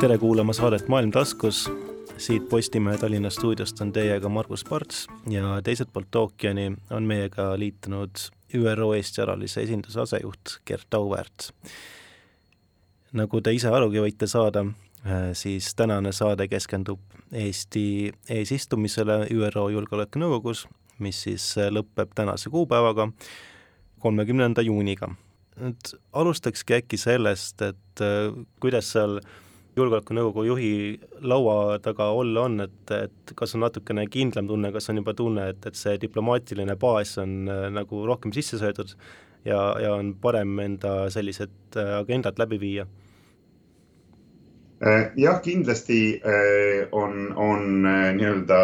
tere kuulama saadet Maailm taskus. siit Postimehe Tallinna stuudiost on teiega Margus Parts ja teiselt poolt ookeani on meiega liitunud ÜRO Eesti alalise esinduse asejuht Gert Auväärt. nagu te ise arugi võite saada, siis tänane saade keskendub Eesti eesistumisele ÜRO Julgeolekunõukogus, mis siis lõpeb tänase kuupäevaga, kolmekümnenda juuniga. et alustakski äkki sellest, et kuidas seal julgeolekunõukogu juhi laua taga olla on, et, et kas on natukene kindlam tunne, kas on juba tunne, et, et see diplomaatiline baas on äh, nagu rohkem sisse söödud ja, ja on parem enda sellised äh, agendad läbi viia? Äh, jah, kindlasti on, on nii-öelda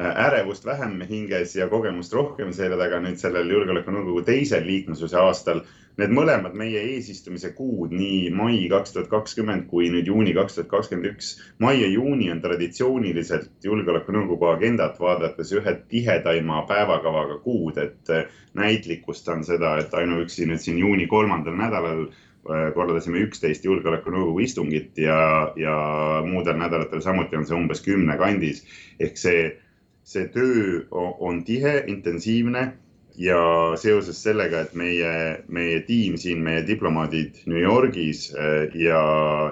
ärevust vähem hinges ja kogemust rohkem selja taga nüüd sellel Julgeolekunõukogu teisel liikmesuse aastal Need mõlemad meie eesistumise kuud, nii mai kaks tuhat kakskümmend kui nüüd juuni kaks tuhat kakskümmend üks, mai ja juuni on traditsiooniliselt Julgeolekunõukogu agendat vaadates ühed tihedaima päevakavaga kuud, et äh, näitlikustan seda, et ainuüksi nüüd siin juuni kolmandal nädalal äh, korraldasime üksteist julgeolekunõukogu istungit ja, ja muudel nädalatel samuti on see umbes kümne kandis. ehk see, see töö on tihe, intensiivne ja seoses sellega, et meie, meie tiim siin, meie diplomaadid New Yorgis äh, ja,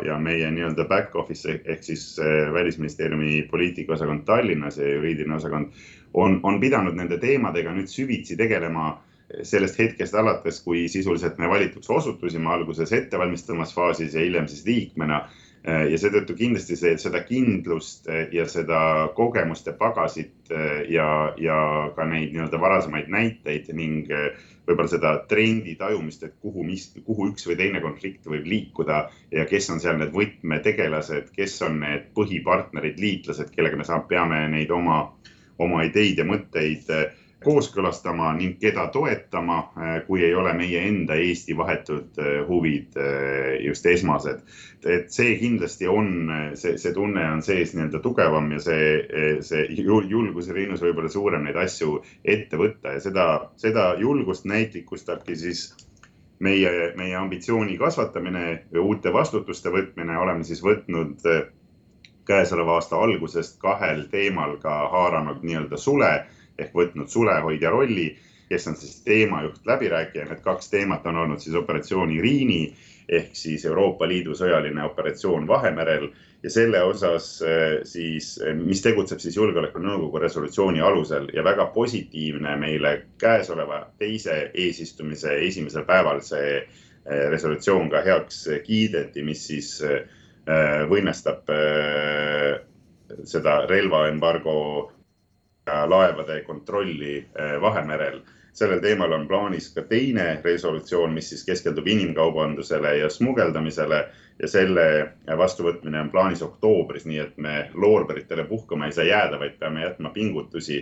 ja meie nii-öelda back office ehk siis äh, välisministeeriumi poliitikaosakond Tallinnas ja juriidiline osakond on, on pidanud nende teemadega nüüd süvitsi tegelema sellest hetkest alates, kui sisuliselt me valituks osutusime alguses ettevalmistamas faasis ja hiljem siis liikmena ja seetõttu kindlasti see, seda kindlust äh, ja seda kogemuste pagasit äh, ja, ja ka neid nii-öelda varasemaid näiteid ning võib-olla seda trendi tajumist, et kuhu, mis, kuhu üks või teine konflikt võib liikuda ja kes on seal need võtmetegelased, kes on need põhipartnerid, liitlased, kellega me saame, peame neid oma, oma ideid ja mõtteid kooskõlastama ning keda toetama, äh, kui ei ole meie enda Eesti vahetud äh, huvid äh, just esmased. et see kindlasti on, see, see tunne on sees nii-öelda tugevam ja see, see julgus ja rinnus võib-olla suurem neid asju ette võtta ja seda, seda julgust näitlikustabki siis meie, meie ambitsiooni kasvatamine ja uute vastutuste võtmine, oleme siis võtnud käesoleva aasta algusest kahel teemal ka haaranud nii-öelda sule ehk võtnud sulehoidja rolli, kes on siis teemajuht, läbirääkija. Need kaks teemat on olnud siis operatsioon Iriini ehk siis Euroopa Liidu sõjaline operatsioon Vahemerel ja selle osas eh, siis, eh, mis tegutseb siis Julgeolekunõukogu resolutsiooni alusel ja väga positiivne meile käesoleva teise eesistumise esimesel päeval see eh, resolutsioon ka heaks kiideti, mis siis võimestab seda relvaembargo laevade kontrolli äh, Vahemerel. sellel teemal on plaanis ka teine resolutsioon, mis siis keskendub inimkaubandusele ja smugeldamisele ja selle vastuvõtmine on plaanis oktoobris, nii et me loorberitele puhkama ei saa jääda, vaid peame jätma pingutusi,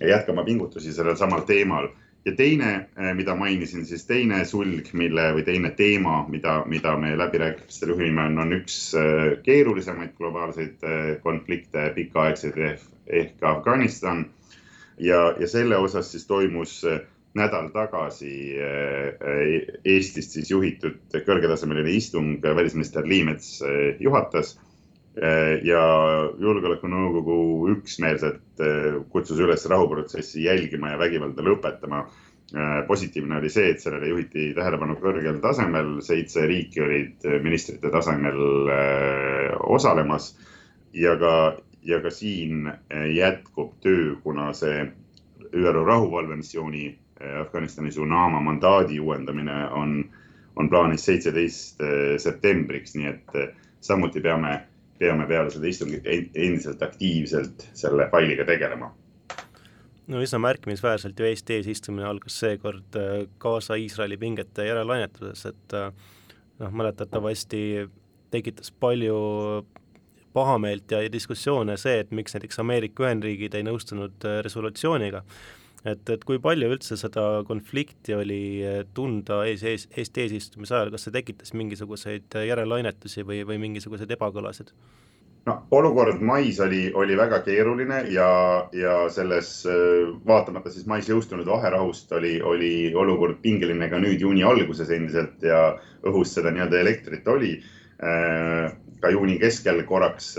jätkama pingutusi sellel samal teemal ja teine, äh, mida mainisin, siis teine sulg, mille või teine teema, mida, mida me läbirääkimistel juhime, on, on üks äh, keerulisemaid globaalseid konflikte, pikaaegseid ehk Afganistan. ja, ja selle osas siis toimus äh, nädal tagasi äh, äh, Eestist siis juhitud kõrgetasemeline istung, välisminister Liimets juhatas ja Julgeolekunõukogu üksmeelselt kutsus üles rahuprotsessi jälgima ja vägivalda lõpetama. positiivne oli see, et sellele juhiti tähelepanu kõrgel tasemel, seitse riiki olid ministrite tasemel osalemas ja ka ja ka siin eh, jätkub töö, kuna see ÜRO rahuvalvemissiooni eh, Afganistanis UNAMA mandaadi uuendamine on, on plaanis seitseteist eh, septembriks, nii et samuti peame, peame peale seda istungit endiselt aktiivselt selle failiga tegelema. No üsna märkimisväärselt ju Eesti eesistumine algas seekord Gaza-Iisraeli pingete järelainetuses, et noh, mäletatavasti tekitas palju pahameelt ja, ja diskussioone see, et miks näiteks Ameerika Ühendriigid ei nõustunud äh, resolutsiooniga. et, et kui palju üldse seda konflikti oli äh, tunda ees, ees, Eesti eesistumise ajal, kas see tekitas mingisuguseid äh, järelainetusi või, või mingisuguseid ebakõlasid? no olukord mais oli, oli väga keeruline ja, ja selles vaatamata siis mais jõustunud vaherahust oli, oli olukord pingeline ka nüüd juuni alguses endiselt ja õhus seda nii-öelda elektrit oli ka juuni keskel korraks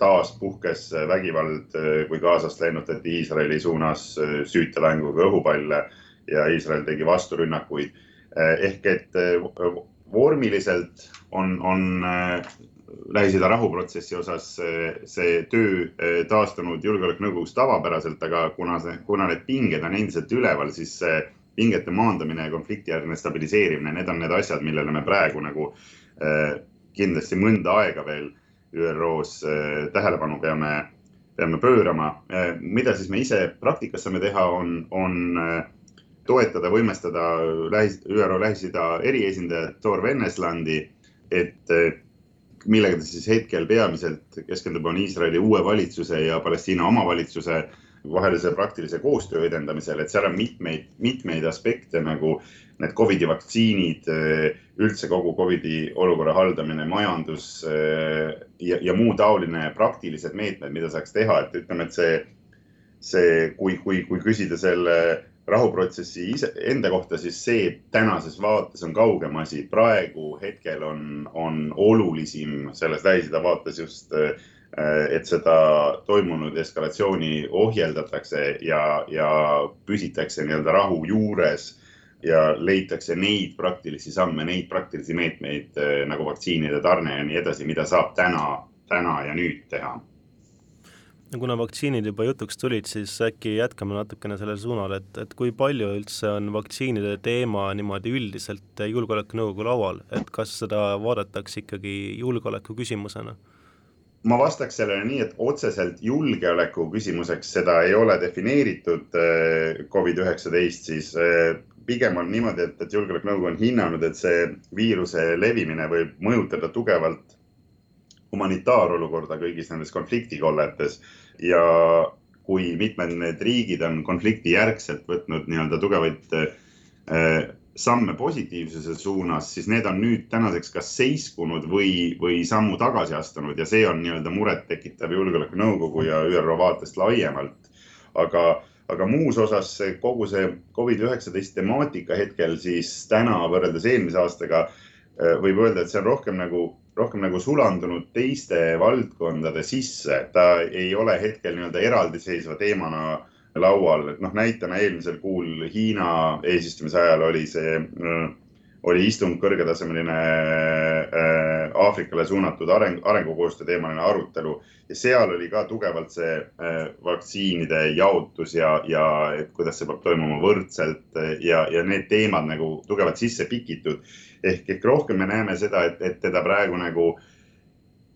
taas puhkes vägivald, kui Gazast lennutati Iisraeli suunas süütelänguga õhupalle ja Iisrael tegi vasturünnakuid. ehk et vormiliselt on, on Lähis-Ida rahuprotsessi osas see töö taastunud Julgeolekunõukogus tavapäraselt, aga kuna see, kuna need pinged on endiselt üleval, siis pingete maandamine ja konfliktijärgne stabiliseerimine, need on need asjad, millele me praegu nagu kindlasti mõnda aega veel ÜRO-s tähelepanu peame, peame pöörama. mida siis me ise praktikas saame teha, on, on toetada, võimestada Lähis, ÜRO Lähis-Ida eriesindajat Thor Venneslandi, et millega ta siis hetkel peamiselt keskendub, on Iisraeli uue valitsuse ja Palestiina omavalitsuse vahelise praktilise koostöö edendamisel, et seal on mitmeid, mitmeid aspekte nagu need Covidi vaktsiinid, üldse kogu Covidi olukorra haldamine, majandus ja, ja muu taoline praktilised meetmed, mida saaks teha, et ütleme, et see, see, kui, kui, kui küsida selle rahuprotsessi ise, enda kohta, siis see tänases vaates on kaugem asi. praegu hetkel on, on olulisim selles Lähis-Ida vaates just, et seda toimunud eskalatsiooni ohjeldatakse ja, ja püsitakse nii-öelda rahu juures ja leitakse neid praktilisi samme, neid praktilisi meetmeid nagu vaktsiinide tarne ja nii edasi, mida saab täna, täna ja nüüd teha no kuna vaktsiinid juba jutuks tulid, siis äkki jätkame natukene sellel suunal, et, et kui palju üldse on vaktsiinide teema niimoodi üldiselt Julgeolekunõukogu laual, et kas seda vaadatakse ikkagi julgeoleku küsimusena? ma vastaks sellele nii, et otseselt julgeoleku küsimuseks seda ei ole defineeritud äh, Covid üheksateist, siis äh, pigem on niimoodi, et, et Julgeolekunõukogu on hinnanud, et see viiruse levimine võib mõjutada tugevalt humanitaarolukorda kõigis nendes konfliktikolletes ja kui mitmed need riigid on konflikti järgselt võtnud nii-öelda tugevaid äh, samme positiivsuse suunas, siis need on nüüd tänaseks kas seiskunud või, või sammu tagasi astunud ja see on nii-öelda murettekitav Julgeolekunõukogu ja ÜRO vaatest laiemalt. aga, aga muus osas kogu see Covid-19 temaatika hetkel siis täna võrreldes eelmise aastaga äh, võib öelda, et see on rohkem nagu rohkem nagu sulandunud teiste valdkondade sisse, ta ei ole hetkel nii-öelda eraldiseisva teemana laual, et noh, näitena eelmisel kuul Hiina eesistumise ajal oli see, oli istung kõrgetasemeline äh, Aafrikale suunatud areng, arengukoostöö teemaline arutelu. Ja seal oli ka tugevalt see äh, vaktsiinide jaotus ja, ja et kuidas see peab toimuma võrdselt ja, ja need teemad nagu tugevalt sisse pikitud. Ehk, ehk rohkem me näeme seda, et, et teda praegu nagu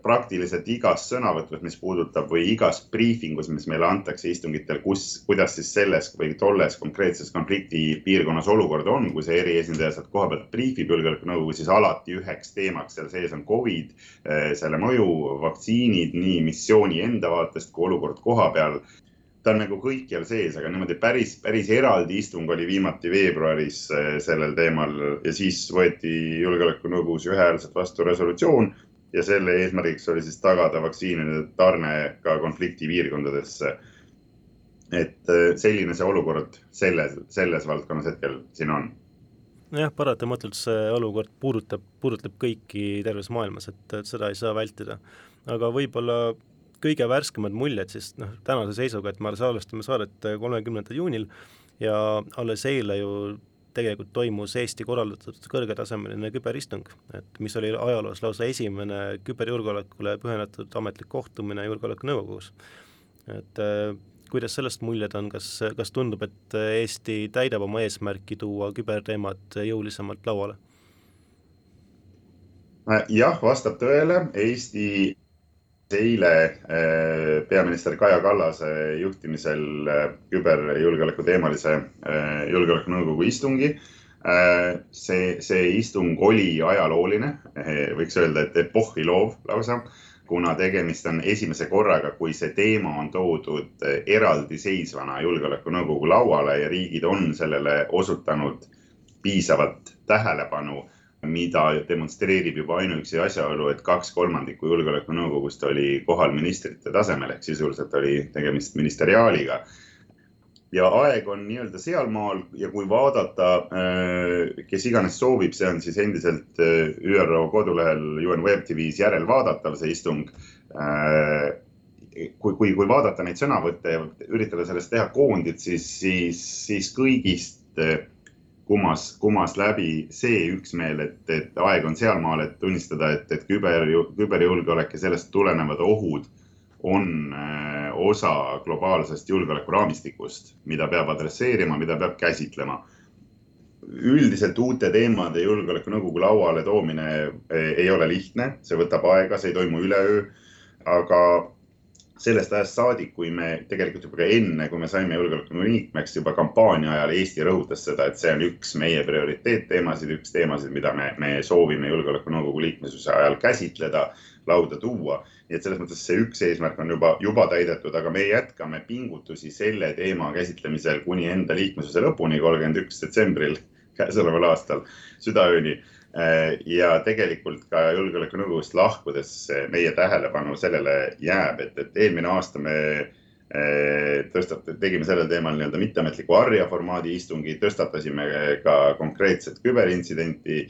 praktiliselt igas sõnavõtus, mis puudutab või igas briifingus, mis meile antakse istungitel, kus, kuidas siis selles või tolles konkreetses konflikti piirkonnas olukord on, kui see eriesindaja sealt koha pealt briifib julgeolekunõukogu, siis alati üheks teemaks seal sees on Covid, eh, selle mõju, vaktsiinid nii missiooni enda vaatest kui olukord koha peal. Ta on nagu kõikjal sees, aga niimoodi päris, päris eraldi istung oli viimati veebruaris eh, sellel teemal ja siis võeti Julgeolekunõukogus ühehäälselt vastu resolutsioon ja selle eesmärgiks oli siis tagada vaktsiinide tarne ka konfliktipiirkondadesse. et eh, selline see olukord selles, selles valdkonnas hetkel siin on jah, paratamatult see olukord puudutab, puudutab kõiki terves maailmas, et, et seda ei saa vältida. aga võib-olla kõige värskemad muljed siis noh, tänase seisuga, et me salvestame saadet kolmekümnendal juunil ja alles eile ju tegelikult toimus Eesti korraldatud kõrgetasemeline küberistung, et mis oli ajaloos lausa esimene küberjulgeolekule pühendatud ametlik kohtumine Julgeolekunõukogus. et äh, kuidas sellest muljed on, kas, kas tundub, et Eesti täidab oma eesmärki tuua küberteemad jõulisemalt lauale? jah, vastab tõele, Eesti eile äh, peaminister Kaja Kallase juhtimisel äh, küberjulgeoleku teemalise äh, julgeolekunõukogu istungi. see, see istung oli ajalooline, võiks öelda, et epohhi loov lausa, kuna tegemist on esimese korraga, kui see teema on toodud eraldiseisvana julgeolekunõukogu lauale ja riigid on sellele osutanud piisavat tähelepanu mida demonstreerib juba ainuüksi asjaolu, et kaks kolmandikku julgeolekunõukogust oli kohal ministrite tasemel ehk sisuliselt oli tegemist ministeriaaliga. ja aeg on nii-öelda sealmaal ja kui vaadata, kes iganes soovib, see on siis endiselt ÜRO kodulehel UN Web TV-s järelvaadatav, see istung kui, kui, kui vaadata neid sõnavõtte ja üritada sellest teha koondit, siis, siis, siis kõigist kumas, kumas läbi see üksmeel, et, et aeg on sealmaal, et tunnistada, et, et küber, küberjulgeolek ja sellest tulenevad ohud on äh, osa globaalsest julgeolekuraamistikust, mida peab adresseerima, mida peab käsitlema. üldiselt uute teemade julgeolekunõukogu lauale toomine äh, ei ole lihtne, see võtab aega, see ei toimu üleöö. aga sellest ajast saadik, kui me tegelikult juba ka enne, kui me saime julgeolekunõukogu liikmeks, juba kampaania ajal Eesti rõhutas seda, et see on üks meie prioriteetteemasid, üks teemasid, mida me, me soovime julgeolekunõukogu liikmesuse ajal käsitleda, lauda tuua. nii et selles mõttes see üks eesmärk on juba, juba täidetud, aga me jätkame pingutusi selle teema käsitlemisel kuni enda liikmesuse lõpuni, kolmkümmend üks detsembril käesoleval aastal südaööni ja tegelikult ka julgeolekunõukogust lahkudes meie tähelepanu sellele jääb, et, et eelmine aasta me äh, tõstat-, tegime sellel teemal nii-öelda mitteametliku Arja formaadi istungi, tõstatasime ka konkreetset küberintsidenti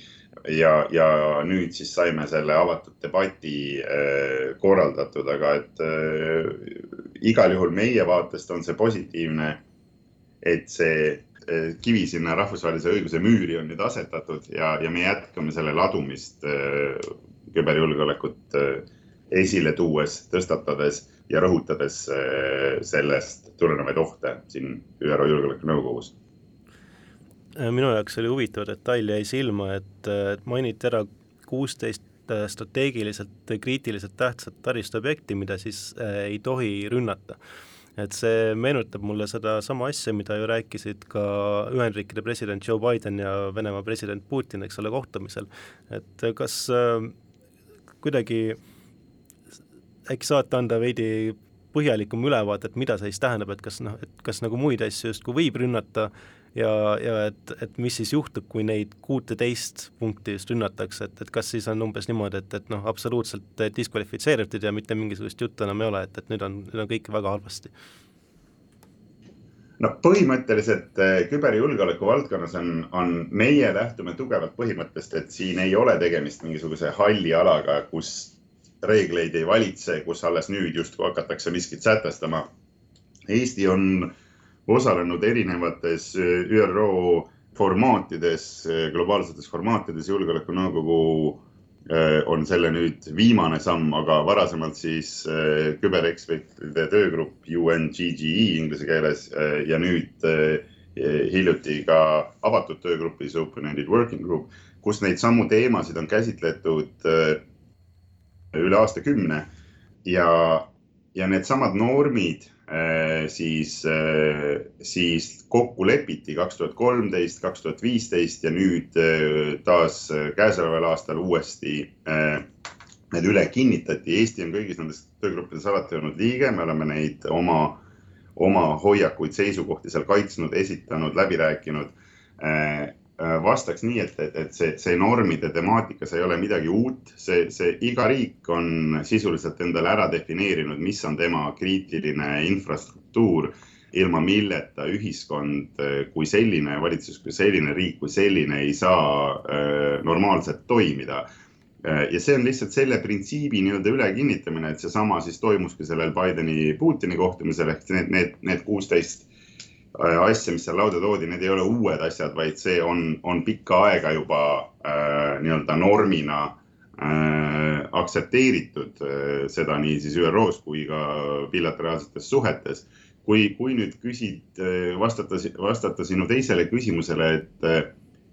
ja, ja nüüd siis saime selle avatud debati äh, korraldatud, aga et äh, igal juhul meie vaatest on see positiivne, et see kivi sinna rahvusvahelise õiguse müüri on nüüd asetatud ja, ja me jätkame selle ladumist eh, küberjulgeolekut eh, esile tuues, tõstatades ja rõhutades sellest tulenevaid ohte siin ÜRO Julgeolekunõukogus. minu jaoks oli huvitav detail jäi silma, et mainiti ära kuusteist strateegiliselt kriitiliselt tähtsat taristuobjekti, mida siis ei tohi rünnata et see meenutab mulle sedasama asja, mida ju rääkisid ka Ühendriikide president Joe Biden ja Venemaa president Putin, eks ole, kohtumisel. et kas äh, kuidagi äkki saate anda veidi põhjalikum ülevaate, et mida see siis tähendab, et kas noh, et kas nagu muid asju justkui võib rünnata ja, ja et, et mis siis juhtub, kui neid kuuteteist punkti just rünnatakse, et, et kas siis on umbes niimoodi, et, et noh, absoluutselt diskvalifitseeritud ja mitte mingisugust juttu enam ei ole, et, et nüüd on, nüüd on kõik väga halvasti? no põhimõtteliselt eh, küberjulgeoleku valdkonnas on, on, meie lähtume tugevalt põhimõttest, et siin ei ole tegemist mingisuguse halli alaga, kus reegleid ei valitse, kus alles nüüd justkui hakatakse miskit sätestama. Eesti on osalenud erinevates äh, ÜRO formaatides, äh, globaalsetes formaatides, julgeolekunõukogu äh, on selle nüüd viimane samm, aga varasemalt siis küberekspertide töögrupp UNGGE inglise keeles ja nüüd hiljuti ka avatud töögrupis Open-Ended Working Group, kus neid samu teemasid on käsitletud üle aastakümne. Ja, ja needsamad normid Äh, siis, äh, siis kokku lepiti kaks tuhat kolmteist, kaks tuhat viisteist ja nüüd äh, taas käesoleval aastal uuesti need üle kinnitati. Eesti on kõigis nendes töögruppides alati olnud liige, me oleme neid oma, oma hoiakuid, seisukohti seal kaitsnud, esitanud, läbi rääkinud vastaks nii, et, et, et see, see normide temaatikas ei ole midagi uut, see, see iga riik on sisuliselt endale ära defineerinud, mis on tema kriitiline infrastruktuur, ilma milleta ühiskond äh, kui selline, valitsus kui selline, riik kui selline ei saa äh, normaalselt toimida äh,. ja see on lihtsalt selle printsiibi nii-öelda ülekinnitamine, et seesama siis toimuski sellel Bideni-Putini kohtumisel ehk need, need, need kuusteist Äh, asja, mis seal lauda toodi, need ei ole uued asjad, vaid see on, on pikka aega juba äh, nii-öelda normina äh, aktsepteeritud äh, seda nii siis ÜRO-s kui ka bilateraalsetes suhetes. kui, kui nüüd küsid, äh, vastata, vastata sinu teisele küsimusele, et, äh,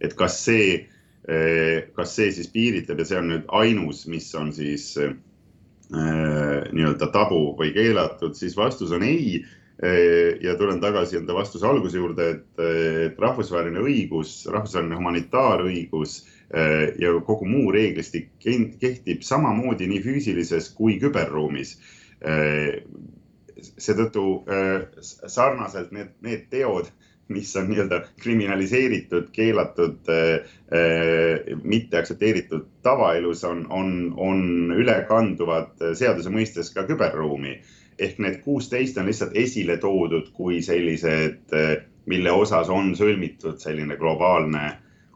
et kas see, kas see siis piiritleb ja see on nüüd ainus, mis on siis nii-öelda tabu või keelatud, siis vastus on ei ja tulen tagasi enda vastuse alguse juurde, et, et rahvusvaheline õigus, rahvusvaheline humanitaarõigus eh, ja kogu muu reeglistik kehtib samamoodi nii füüsilises kui küberruumis. Eh, seetõttu sarnaselt need, need teod, mis on nii-öelda kriminaliseeritud, keelatud, mitte aktsepteeritud tavaelus, on, on, on ülekanduvad seaduse mõistes ka küberruumi ehk need kuusteist on lihtsalt esile toodud kui sellised, mille osas on sõlmitud selline globaalne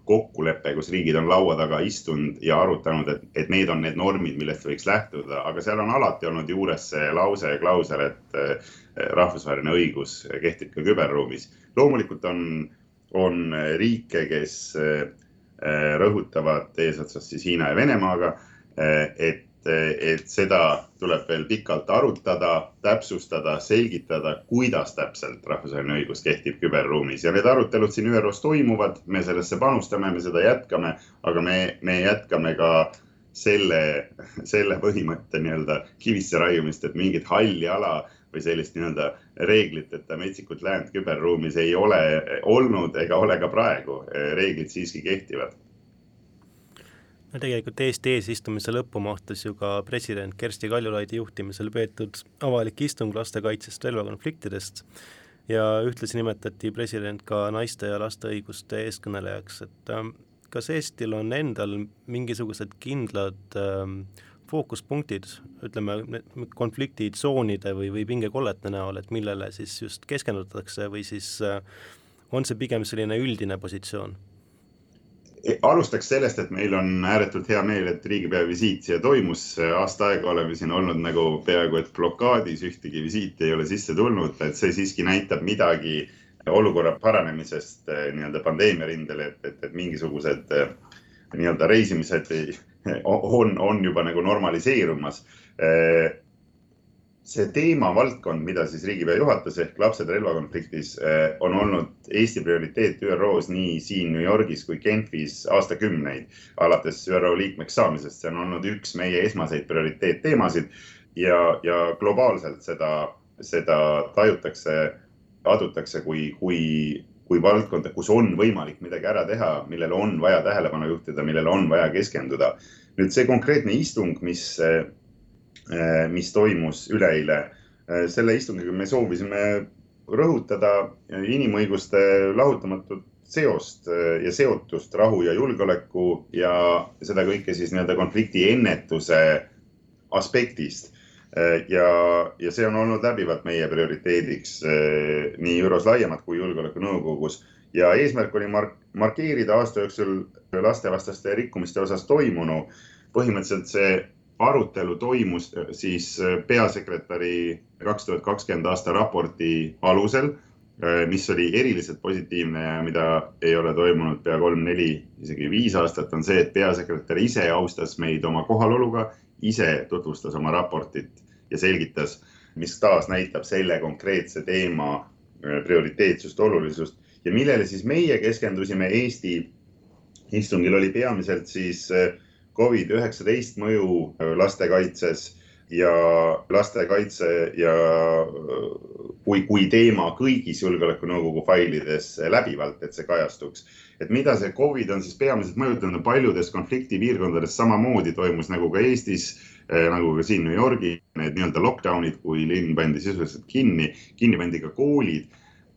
kokkulepe, kus riigid on laua taga istunud ja arutanud, et, et need on need normid, millest võiks lähtuda, aga seal on alati olnud juures see lause ja klausel, et eh, rahvusvaheline õigus kehtib ka küberruumis. loomulikult on, on riike, kes eh, rõhutavad eesotsas siis Hiina ja Venemaaga, eh, et et seda tuleb veel pikalt arutada, täpsustada, selgitada, kuidas täpselt rahvusvaheline õigus kehtib küberruumis ja need arutelud siin ÜRO-s toimuvad, me sellesse panustame, me seda jätkame, aga me, me jätkame ka selle, selle põhimõtte nii-öelda kivisse raiumist, et mingit halli ala või sellist nii-öelda reegliteta metsikut läänt küberruumis ei ole olnud ega ole ka praegu. reeglid siiski kehtivad no tegelikult Eesti eesistumise lõppu mahtus ju ka president Kersti Kaljulaidi juhtimisel peetud avalik istung lastekaitsest relvakonfliktidest ja ühtlasi nimetati president ka naiste ja laste õiguste eeskõnelejaks, et äh, kas Eestil on endal mingisugused kindlad äh, fookuspunktid, ütleme, konfliktitsoonide või, või pingekollete näol, et millele siis just keskendutakse või siis äh, on see pigem selline üldine positsioon alustaks sellest, et meil on ääretult hea meel, et riigipea visiit siia toimus. aasta aega oleme siin olnud nagu peaaegu et blokaadis, ühtegi visiiti ei ole sisse tulnud, et see siiski näitab midagi olukorra paranemisest eh, nii-öelda pandeemia rindel, et, et, et mingisugused eh, nii-öelda reisimised on, on juba nagu normaliseerumas eh, see teemavaldkond, mida siis riigipea juhatas ehk lapsed relvakonfliktis eh, on olnud Eesti prioriteet ÜRO-s nii siin New Yorgis kui Genfis aastakümneid, alates ÜRO liikmeks saamisest. see on olnud üks meie esmaseid prioriteetteemasid ja, ja globaalselt seda, seda tajutakse, adutakse kui, kui, kui valdkonda, kus on võimalik midagi ära teha, millele on vaja tähelepanu juhtida, millele on vaja keskenduda. nüüd see konkreetne istung, mis Eh, mis toimus üleeile. Eh, selle istungiga me soovisime rõhutada inimõiguste lahutamatut seost eh, ja seotust rahu ja julgeoleku ja seda kõike siis nii-öelda konflikti ennetuse aspektist. ja, ja see on olnud läbivalt meie prioriteediks nii ÜRO-s laiemalt kui Julgeolekunõukogus ja eesmärk oli mark markeerida aasta jooksul lastevastaste rikkumiste osas toimunu. põhimõtteliselt see arutelu toimus äh, siis äh, peasekretäri kaks tuhat kakskümmend aasta raporti alusel, äh, mis oli eriliselt positiivne ja mida ei ole toimunud pea kolm-neli, isegi viis aastat, on see, et peasekretär ise austas meid oma kohaloluga, ise tutvustas oma raportit ja selgitas, mis taas näitab selle konkreetse teema prioriteetsust, olulisust. Ja millele siis meie keskendusime Eesti istungil oli peamiselt siis äh, Covid-19 mõju äh, lastekaitses ja lastekaitse ja äh, kui, kui teema kõigis Julgeolekunõukogu failides läbivalt, et see kajastuks. et mida see Covid on siis peamiselt mõjutanud paljudes konfliktipiirkondades samamoodi toimus nagu ka Eestis äh, nagu ka siin New Yorgi, need nii-öelda lockdown'id, kui linn pandi sisuliselt kinni, kinni pandi ka koolid.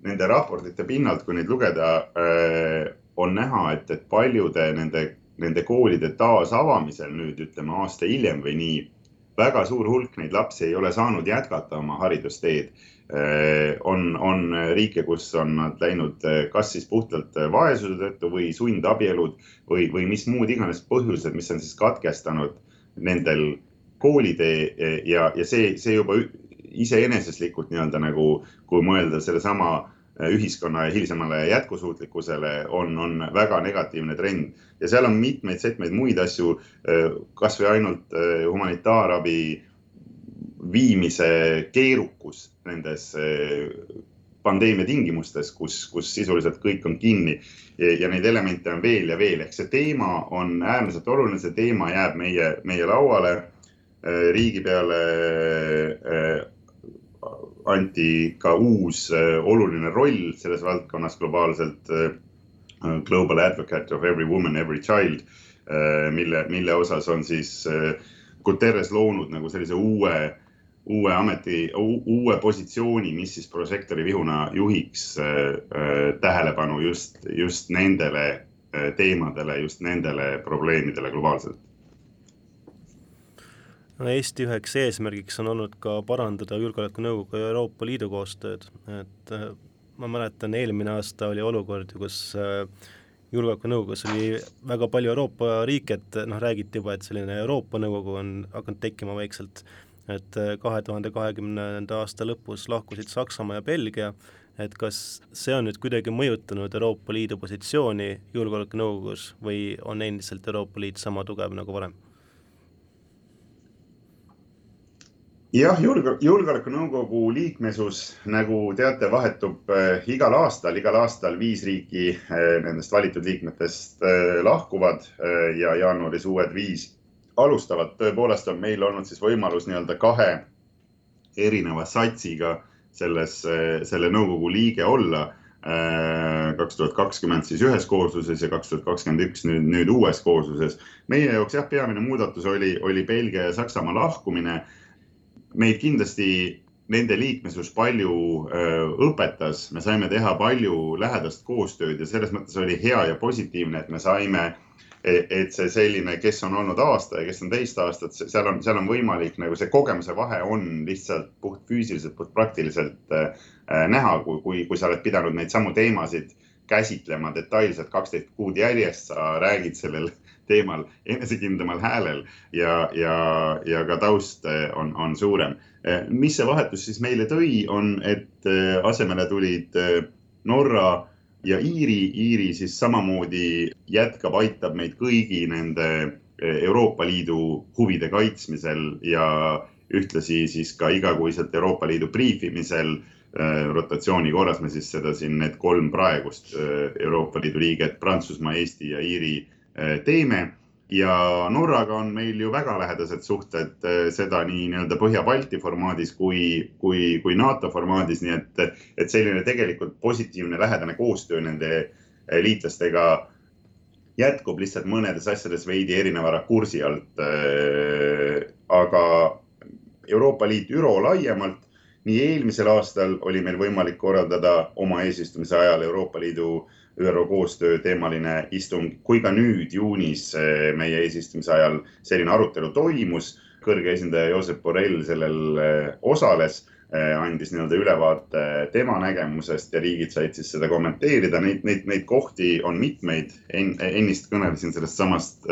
Nende raportite pinnalt, kui neid lugeda, on näha, et, et paljude nende nende koolide taasavamisel nüüd ütleme aasta hiljem või nii, väga suur hulk neid lapsi ei ole saanud jätkata oma haridusteed. Äh, on, on riike, kus on nad läinud äh, kas siis puhtalt äh, vaesuse tõttu või sundabielud või, või mis muud iganes põhjused, mis on siis katkestanud nendel koolitee ja, ja see, see juba iseeneseslikult nii-öelda nagu, kui mõelda sellesama ühiskonna hilisemale jätkusuutlikkusele on, on väga negatiivne trend ja seal on mitmeid setmeid muid asju, äh, kasvõi ainult äh, humanitaarabi viimise keerukus nendes pandeemia tingimustes, kus, kus sisuliselt kõik on kinni ja, ja neid elemente on veel ja veel, ehk see teema on äärmiselt oluline, see teema jääb meie, meie lauale. riigi peale anti ka uus äh, oluline roll selles valdkonnas globaalselt. Äh, Global Advocate of Every Woman, Every Child, äh, mille, mille osas on siis Guterres loonud nagu sellise uue, uue ameti, uue positsiooni, mis siis prožektori vihuna juhiks tähelepanu just, just nendele teemadele, just nendele probleemidele globaalselt no Eesti üheks eesmärgiks on olnud ka parandada Julgeolekunõukogu ja Euroopa Liidu koostööd, et äh, ma mäletan, eelmine aasta oli olukord ju, kus äh, julgeolekunõukogus oli väga palju Euroopa riike, et noh, räägiti juba, et selline Euroopa Nõukogu on hakanud tekkima vaikselt, et äh, kahe tuhande kahekümnenda aasta lõpus lahkusid Saksamaa ja Belgia, et kas see on nüüd kuidagi mõjutanud Euroopa Liidu positsiooni Julgeolekunõukogus või on endiselt Euroopa Liit sama tugev nagu varem? Jah, julge-, julgeolekunõukogu liikmesus, nagu teate, vahetub äh, igal aastal, igal aastal viis riiki äh, nendest valitud liikmetest äh, lahkuvad ja jaanuaris uued viis alustavad. tõepoolest on meil olnud siis võimalus nii-öelda kahe erineva satsiga selles, selle nõukogu liige olla kaks tuhat kakskümmend siis ühes koosluses ja kaks tuhat kakskümmend üks nüüd, nüüd uues koosluses. meie jaoks jah, peamine muudatus oli, oli Belgia ja Saksamaa lahkumine meid kindlasti nende liikmesus palju öö, õpetas, me saime teha palju lähedast koostööd ja selles mõttes oli hea ja positiivne, et me saime, e, et see selline, kes on olnud aasta ja kes on teist aastat, seal on, seal on võimalik nagu see kogemuse vahe on lihtsalt puht füüsiliselt, puht praktiliselt äh, näha, kui, kui, kui sa oled pidanud neid samu teemasid käsitlema detailselt kaksteist kuud järjest, sa räägid sellel teemal enesekindlamal häälel ja, ja, ja ka taust eh, on, on suurem. Eh, mis see vahetus siis meile tõi, on, et eh, asemele tulid Norra ja Iiri. Iiri siis samamoodi jätkab, aitab meid kõigi nende Euroopa Liidu huvide kaitsmisel ja ühtlasi siis ka igakuiselt Euroopa Liidu briifimisel rotatsiooni korras me siis seda siin, need kolm praegust Euroopa Liidu liiget, Prantsusmaa, Eesti ja Iiri teeme ja Norraga on meil ju väga lähedased suhted, äh, seda nii nii-öelda Põhja-Balti formaadis kui, kui, kui NATO formaadis, nii et, et selline tegelikult positiivne lähedane koostöö nende äh, liitlastega jätkub lihtsalt mõnedes asjades veidi erineva rakursi alt. aga Euroopa Liit ÜRO laiemalt, nii eelmisel aastal oli meil võimalik korraldada oma eesistumise ajal Euroopa Liidu ÜRO koostöö teemaline istung, kui ka nüüd juunis eh, meie eesistumise ajal selline arutelu toimus. kõrge esindaja Josep Borrell sellel eh, osales, eh, andis nii-öelda ülevaate tema nägemusest ja riigid said siis seda kommenteerida. Neid, neid, neid kohti on mitmeid en,. ennist kõnelesin sellest samast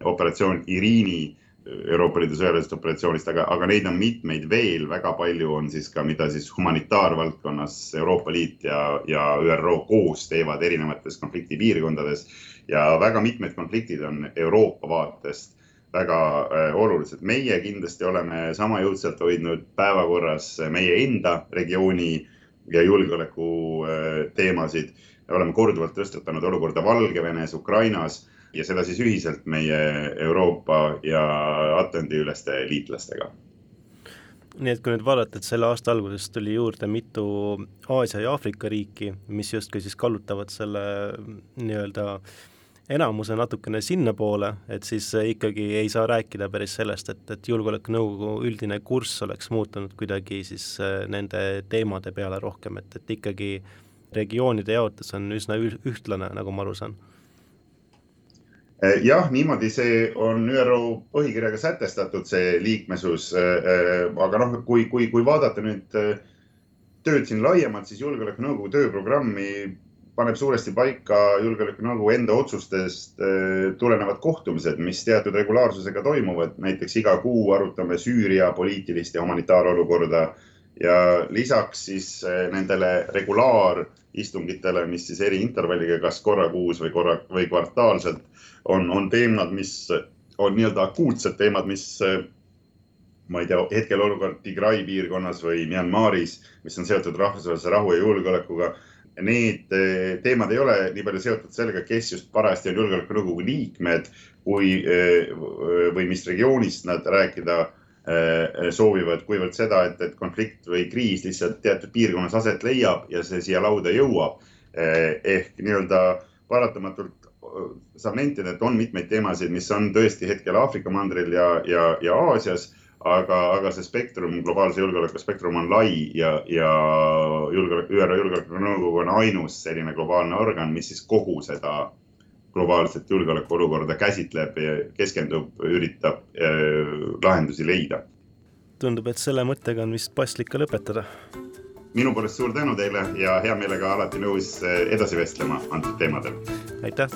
operatsioon Iriini Euroopa Liidu sõjalisest operatsioonist, aga, aga neid on mitmeid veel, väga palju on siis ka, mida siis humanitaarvaldkonnas Euroopa Liit ja, ja ÜRO koos teevad erinevates konfliktipiirkondades ja väga mitmed konfliktid on Euroopa vaatest väga äh, olulised. meie kindlasti oleme sama jõudsalt hoidnud päevakorras meie enda regiooni ja julgeoleku äh, teemasid. oleme korduvalt tõstatanud olukorda Valgevenes, Ukrainas ja seda siis ühiselt meie Euroopa ja Atlandi-üleste liitlastega. Nii et kui nüüd vaadata, et selle aasta alguses tuli juurde mitu Aasia ja Aafrika riiki, mis justkui siis kallutavad selle nii-öelda enamuse natukene sinnapoole, et siis ikkagi ei saa rääkida päris sellest, et, et Julgeolekunõukogu üldine kurss oleks muutunud kuidagi siis äh, nende teemade peale rohkem, et, et ikkagi regioonide jaotus on üsna ühtlane, nagu ma aru saan jah, niimoodi see on ÜRO põhikirjaga sätestatud, see liikmesus. Eh, eh, aga noh, kui, kui, kui vaadata nüüd tööd siin laiemalt, siis Julgeolekunõukogu tööprogrammi paneb suuresti paika Julgeolekunõukogu enda otsustest tulenevad kohtumised, mis teatud regulaarsusega toimuvad. näiteks iga kuu arutame Süüria poliitilist ja humanitaarolukorda ja lisaks siis nendele regulaaristungitele, mis siis eri intervalliga, kas korra kuus või korra või kvartaalselt on, on teemad, mis on nii-öelda akuutsed teemad, mis ma ei tea, hetkel olukord Tigray piirkonnas või Myanmaris, mis on seotud rahvusvahelise rahu ja julgeolekuga. Need eh, teemad ei ole nii palju seotud sellega, kes just parajasti on julgeolekunõukogu liikmed, kui eh, või mis regioonist nad rääkida eh, soovivad, kuivõrd seda, et, et konflikt või kriis lihtsalt teatud piirkonnas aset leiab ja see siia lauda jõuab. ehk nii-öelda paratamatult saab nentida, et on mitmeid teemasid, mis on tõesti hetkel Aafrika mandril ja, ja, ja Aasias, aga, aga see spektrum, globaalse julgeoleku spektrum on lai ja, ja julgeolek, ÜRO Julgeolekunõukogu on ainus selline globaalne organ, mis siis kogu seda globaalset julgeolekuolukorda käsitleb, keskendub, üritab lahendusi leida. tundub, et selle mõttega on vist paslik ka lõpetada. minu poolest suur tänu teile ja hea meelega alati nõus edasi vestlema antud teemadel. aitäh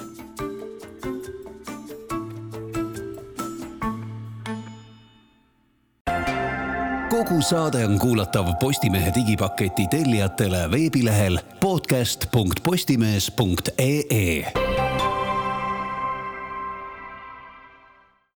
kogu saade on kuulatav Postimehe digipaketi tellijatele veebilehel podcast.postimees.ee